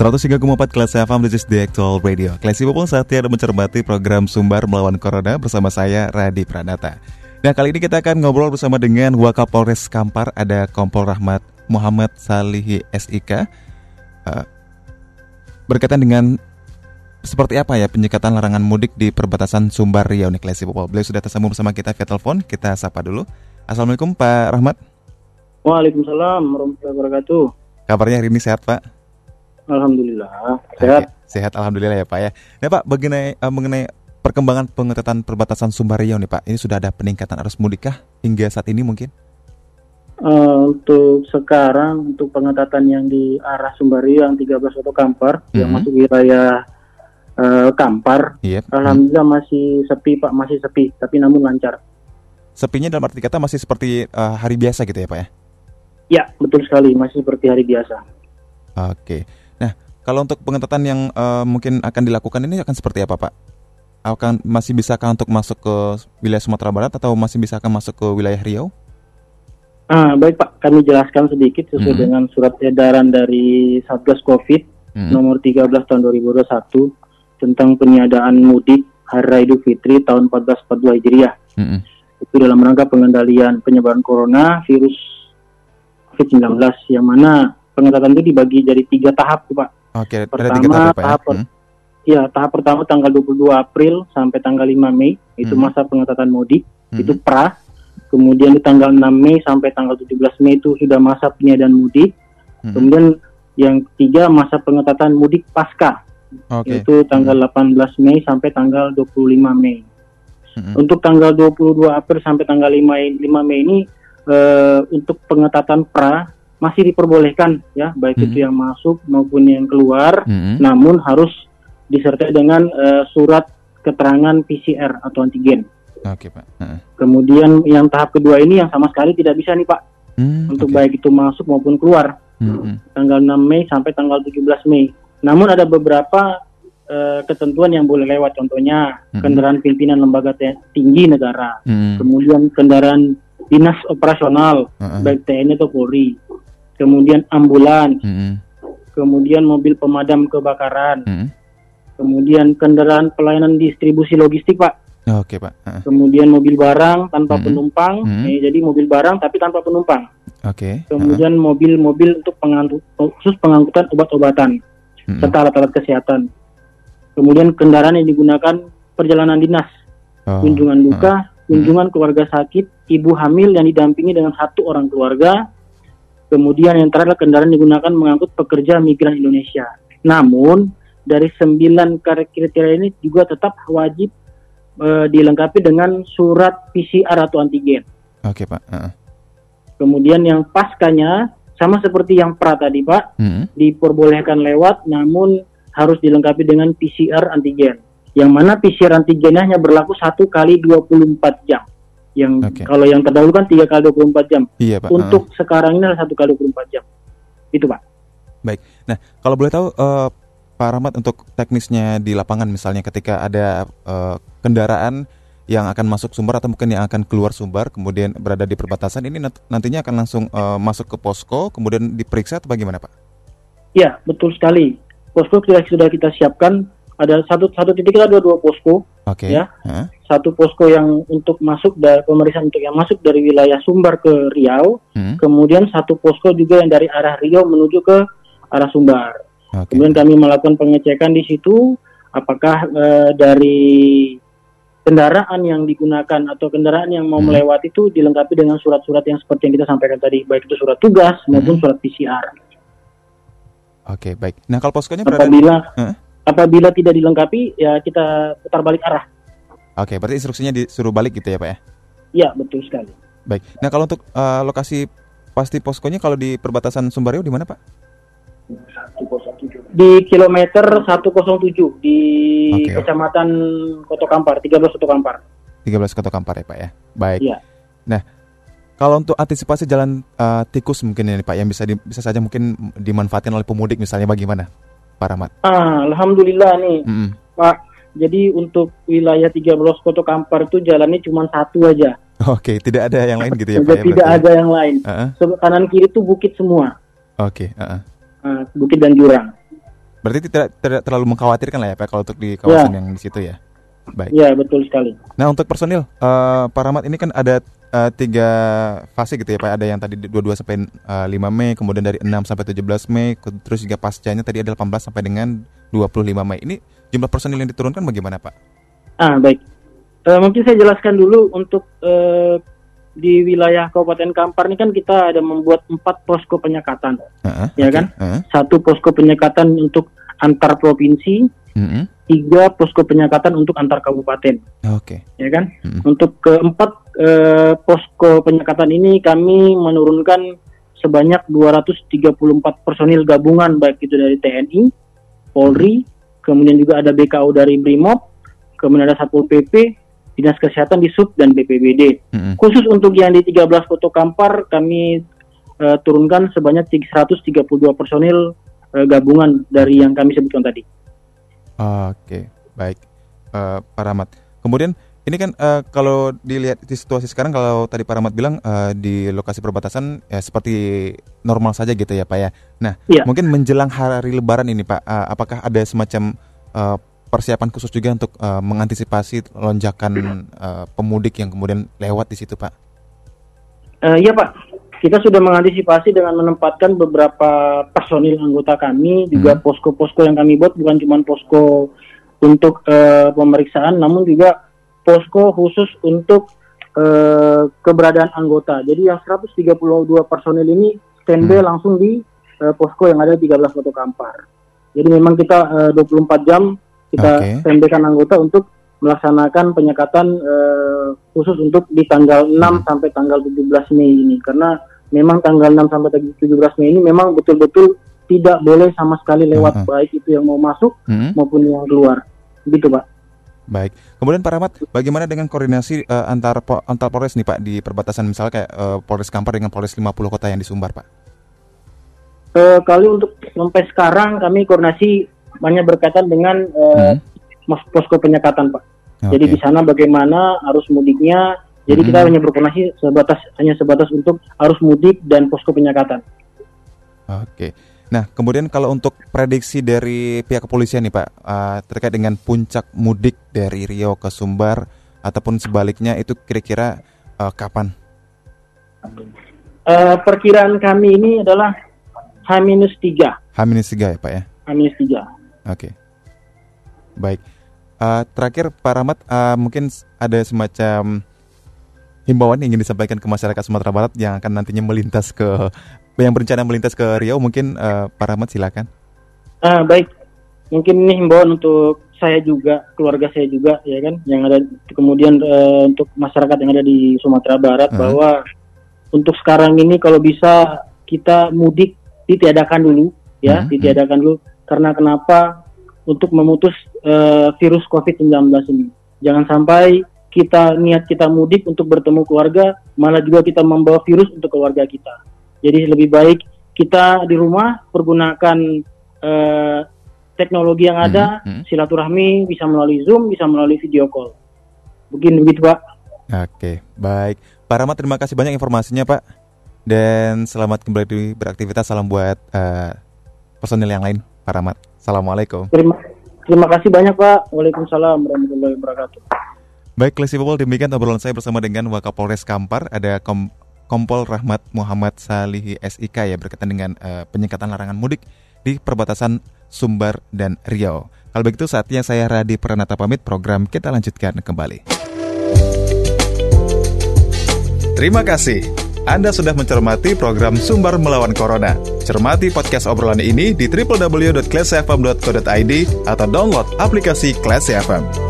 103,4 kelas FM, this is the actual radio. Classy People saatnya ada mencermati program Sumbar Melawan Corona bersama saya, Radi Pranata. Nah, kali ini kita akan ngobrol bersama dengan Wakapolres Kampar, ada Kompol Rahmat Muhammad Salihi SIK. Uh, berkaitan dengan seperti apa ya penyekatan larangan mudik di perbatasan Sumbar Riau nih Classy People. Beliau sudah tersambung bersama kita via telepon, kita sapa dulu. Assalamualaikum Pak Rahmat. Waalaikumsalam warahmatullahi wabarakatuh. Kabarnya hari ini sehat Pak? Alhamdulillah sehat. Oke, sehat alhamdulillah ya Pak ya. Nah Pak mengenai uh, mengenai perkembangan pengetatan perbatasan Sumbar Riau nih Pak, ini sudah ada peningkatan arus mudik kah hingga saat ini mungkin? Uh, untuk sekarang untuk pengetatan yang di arah Sumbar Riau yang 13 Soto Kampar mm -hmm. yang masuk wilayah uh, Kampar, yep. alhamdulillah mm -hmm. masih sepi Pak, masih sepi, tapi namun lancar. Sepinya dalam arti kata masih seperti uh, hari biasa gitu ya Pak ya? Ya betul sekali, masih seperti hari biasa. Oke. Kalau untuk pengetatan yang uh, mungkin akan dilakukan ini akan seperti apa, Pak? Akan masih bisakah untuk masuk ke wilayah Sumatera Barat atau masih bisa akan masuk ke wilayah Riau? Ah, baik Pak, kami jelaskan sedikit sesuai -hmm. dengan surat edaran dari Satgas Covid -hmm. nomor 13 tahun 2021 tentang peniadaan mudik Hari Raya Idul Fitri tahun 1442 Hijriah. -hmm. Itu dalam rangka pengendalian penyebaran corona virus COVID-19 yang mana pengetatan itu dibagi jadi tiga tahap, Pak. Oke, pertama tiga tahap, ya? tahap hmm. ya tahap pertama tanggal 22 April sampai tanggal 5 Mei itu hmm. masa pengetatan mudik, hmm. itu pra. Kemudian di tanggal 6 Mei sampai tanggal 17 Mei itu sudah masa peniadaan mudik. Hmm. Kemudian yang ketiga masa pengetatan mudik pasca. Okay. Itu tanggal hmm. 18 Mei sampai tanggal 25 Mei. Hmm. Untuk tanggal 22 April sampai tanggal 5 5 Mei ini uh, untuk pengetatan pra masih diperbolehkan ya baik mm -hmm. itu yang masuk maupun yang keluar mm -hmm. namun harus disertai dengan uh, surat keterangan PCR atau antigen. Oke okay, pak. Uh -huh. Kemudian yang tahap kedua ini yang sama sekali tidak bisa nih pak mm, untuk okay. baik itu masuk maupun keluar mm -hmm. tanggal 6 Mei sampai tanggal 17 Mei. Namun ada beberapa uh, ketentuan yang boleh lewat contohnya mm -hmm. kendaraan pimpinan lembaga tinggi negara, mm -hmm. kemudian kendaraan dinas operasional uh baik TNI atau Polri kemudian ambulans, mm-hmm. kemudian mobil pemadam kebakaran, mm-hmm. kemudian kendaraan pelayanan distribusi logistik, Pak. Oke, okay, Pak. Uh. Kemudian mobil barang tanpa mm-hmm. penumpang, mm-hmm. eh, jadi mobil barang tapi tanpa penumpang. Oke. Okay. Kemudian mobil-mobil untuk pengangkut, khusus pengangkutan obat-obatan mm-hmm. serta alat-alat kesehatan. Kemudian kendaraan yang digunakan perjalanan dinas, oh. kunjungan duka, uh. kunjungan keluarga sakit, ibu hamil yang didampingi dengan satu orang keluarga, Kemudian yang terakhir kendaraan digunakan mengangkut pekerja migran Indonesia. Namun dari sembilan kriteria ini juga tetap wajib e, dilengkapi dengan surat PCR atau antigen. Oke pak. Uh. Kemudian yang paskanya sama seperti yang pra tadi pak, hmm. diperbolehkan lewat, namun harus dilengkapi dengan PCR antigen. Yang mana PCR antigennya hanya berlaku satu kali 24 jam yang okay. kalau yang terdahulu kan tiga kali 24 jam. Iya, Pak. Untuk uh. sekarang ini adalah satu kali 24 jam. Itu, Pak. Baik. Nah, kalau boleh tahu uh, Pak Rahmat untuk teknisnya di lapangan misalnya ketika ada uh, kendaraan yang akan masuk sumber atau mungkin yang akan keluar sumber kemudian berada di perbatasan ini nantinya akan langsung uh, masuk ke posko kemudian diperiksa atau bagaimana, Pak? Ya, betul sekali. Posko sudah sudah kita siapkan ada satu satu titik kita ada dua posko okay. ya huh? Satu posko yang untuk masuk dari pemeriksaan untuk yang masuk dari wilayah Sumbar ke Riau hmm. kemudian satu posko juga yang dari arah Riau menuju ke arah Sumbar okay. kemudian kami melakukan pengecekan di situ apakah uh, dari kendaraan yang digunakan atau kendaraan yang mau hmm. melewati itu dilengkapi dengan surat-surat yang seperti yang kita sampaikan tadi baik itu surat tugas maupun hmm. surat PCR. Oke, okay, baik. Nah, kalau poskonya berada apabila? Apabila tidak dilengkapi, ya kita putar balik arah. Oke, berarti instruksinya disuruh balik gitu ya Pak ya? Iya, betul sekali. Baik. Nah kalau untuk uh, lokasi pasti poskonya kalau di perbatasan Sumbar Riau di mana Pak? Di kilometer 107 di Oke. Kecamatan Koto Kampar, 13 Koto Kampar. 13 Kota Kampar ya Pak ya. Baik. Iya. Nah, kalau untuk antisipasi jalan eh, tikus mungkin ini Pak yang bisa di- bisa saja mungkin dimanfaatkan oleh pemudik misalnya bagaimana? Pak Rahmat. Ah, alhamdulillah nih, Mm-mm. Pak. Jadi untuk wilayah 13 Koto Kampar itu jalannya cuma satu aja. Oke, tidak ada yang lain gitu ya Pak ya. tidak berarti? ada yang lain. Heeh, Sebelah kanan kiri itu bukit semua. Oke, heeh. Ah, bukit dan jurang. Berarti tidak tidak terlalu mengkhawatirkan lah ya Pak kalau untuk di Ya. kawasan yang di situ ya. Baik. Ya, betul sekali. Nah untuk personil, eh Pak Rahmat ini kan ada eh, tiga fase gitu ya Pak. Ada yang tadi 22 sampai eh, 5 Mei, kemudian dari 6 sampai 17 Mei, terus juga pascanya tadi ada 18 sampai dengan 25 Mei. Ini jumlah personil yang diturunkan bagaimana Pak? Ah, baik. Eh, mungkin saya jelaskan dulu untuk eh, di wilayah Kabupaten Kampar ini kan kita ada membuat empat posko penyekatan. Heeh, Ya oke, kan? heeh, Satu posko penyekatan untuk antar provinsi, mm-mm, tiga posko penyekatan untuk antar kabupaten. Oke. Ya kan? Mm-mm. Untuk keempat eh, posko penyekatan ini kami menurunkan sebanyak 234 personil gabungan baik itu dari TNI, Polri, kemudian juga ada BKU dari Brimob, kemudian ada Satpol PP, Dinas Kesehatan di Sub dan BPBD. Mm-mm. Khusus untuk yang di 13 Kota Kampar kami eh, turunkan sebanyak 132 personil eh, gabungan dari yang kami sebutkan tadi. Oke, baik, Eh, Pak Rahmat. Kemudian ini kan eh, kalau dilihat di situasi sekarang, kalau tadi Pak Rahmat bilang eh, di lokasi perbatasan ya seperti normal saja gitu ya Pak ya. Nah, Iya. mungkin menjelang hari Lebaran ini Pak, eh, apakah ada semacam eh, persiapan khusus juga untuk eh, mengantisipasi lonjakan eh, pemudik yang kemudian lewat di situ Pak? Eh, Iya Pak, kita sudah mengantisipasi dengan menempatkan beberapa personil anggota kami, juga Hmm. posko-posko yang kami buat bukan cuma posko untuk eh, pemeriksaan, namun juga posko khusus untuk eh, keberadaan anggota. Jadi yang 132 personil ini standby Hmm. langsung di eh, posko yang ada di 13 Kota Kampar. Jadi memang kita eh, 24 jam kita Oke. standbykan anggota untuk melaksanakan penyekatan eh, khusus untuk di tanggal 6 Hmm. sampai tanggal 17 Mei ini karena memang tanggal 6 sampai 17 Mei ini memang betul-betul tidak boleh sama sekali lewat Mhm. baik itu yang mau masuk Mm-mm. maupun yang keluar. Begitu, Pak. Baik. Kemudian Pak Rahmat, bagaimana dengan koordinasi eh, antar po- antar Polres nih Pak di perbatasan misalnya kayak eh, Polres Kampar dengan Polres 50 kota yang di Sumbar Pak? Eh, kali untuk sampai sekarang kami koordinasi banyak berkaitan dengan eh, Hmm. posko penyekatan, Pak. Jadi Oke. di sana bagaimana arus mudiknya. Jadi kita Mhm. hanya berkoordinasi sebatas hanya sebatas untuk arus mudik dan posko penyekatan. Oke. Nah, kemudian kalau untuk prediksi dari pihak kepolisian nih Pak, eh, terkait dengan puncak mudik dari Riau ke Sumbar ataupun sebaliknya itu kira-kira eh, kapan? Eh, perkiraan kami ini adalah H-3. H-3 ya Pak ya? H-3. Oke. Baik. Eh, terakhir Pak Rahmat, eh, mungkin ada semacam himbauan yang ingin disampaikan ke masyarakat Sumatera Barat yang akan nantinya melintas ke yang berencana melintas ke Riau, mungkin eh, Pak Rahmat silakan. Ah, baik. Mungkin ini himbauan untuk saya juga, keluarga saya juga, ya kan, yang ada kemudian eh, untuk masyarakat yang ada di Sumatera Barat Hmm. bahwa untuk sekarang ini kalau bisa kita mudik ditiadakan dulu, ya, Hmm, ditiadakan dulu. Karena kenapa? Untuk memutus eh, virus COVID-19 ini. Jangan sampai kita niat kita mudik untuk bertemu keluarga, malah juga kita membawa virus untuk keluarga kita. Jadi lebih baik kita di rumah pergunakan eh, teknologi yang ada, Hmm, hmm. silaturahmi bisa melalui Zoom, bisa melalui video call. Begini begitu Pak. Oke, baik. Pak Rahmat terima kasih banyak informasinya Pak. Dan selamat kembali beraktivitas. Salam buat eh, personil yang lain, Pak Rahmat. Assalamualaikum. Terima terima kasih banyak Pak. Waalaikumsalam warahmatullahi wabarakatuh. Baik, Classy People, demikian obrolan saya bersama dengan Wakapolres Kampar. Ada Kom- Kompol Rahmat Muhammad Salihi SIK ya berkaitan dengan eh, penyekatan larangan mudik di perbatasan Sumbar dan Riau. Kalau begitu saatnya saya Radi Pranata pamit program kita lanjutkan kembali. Terima kasih. Anda sudah mencermati program Sumber Melawan Corona. Cermati podcast obrolan ini di www.classfm.co.id atau download aplikasi Classy FM.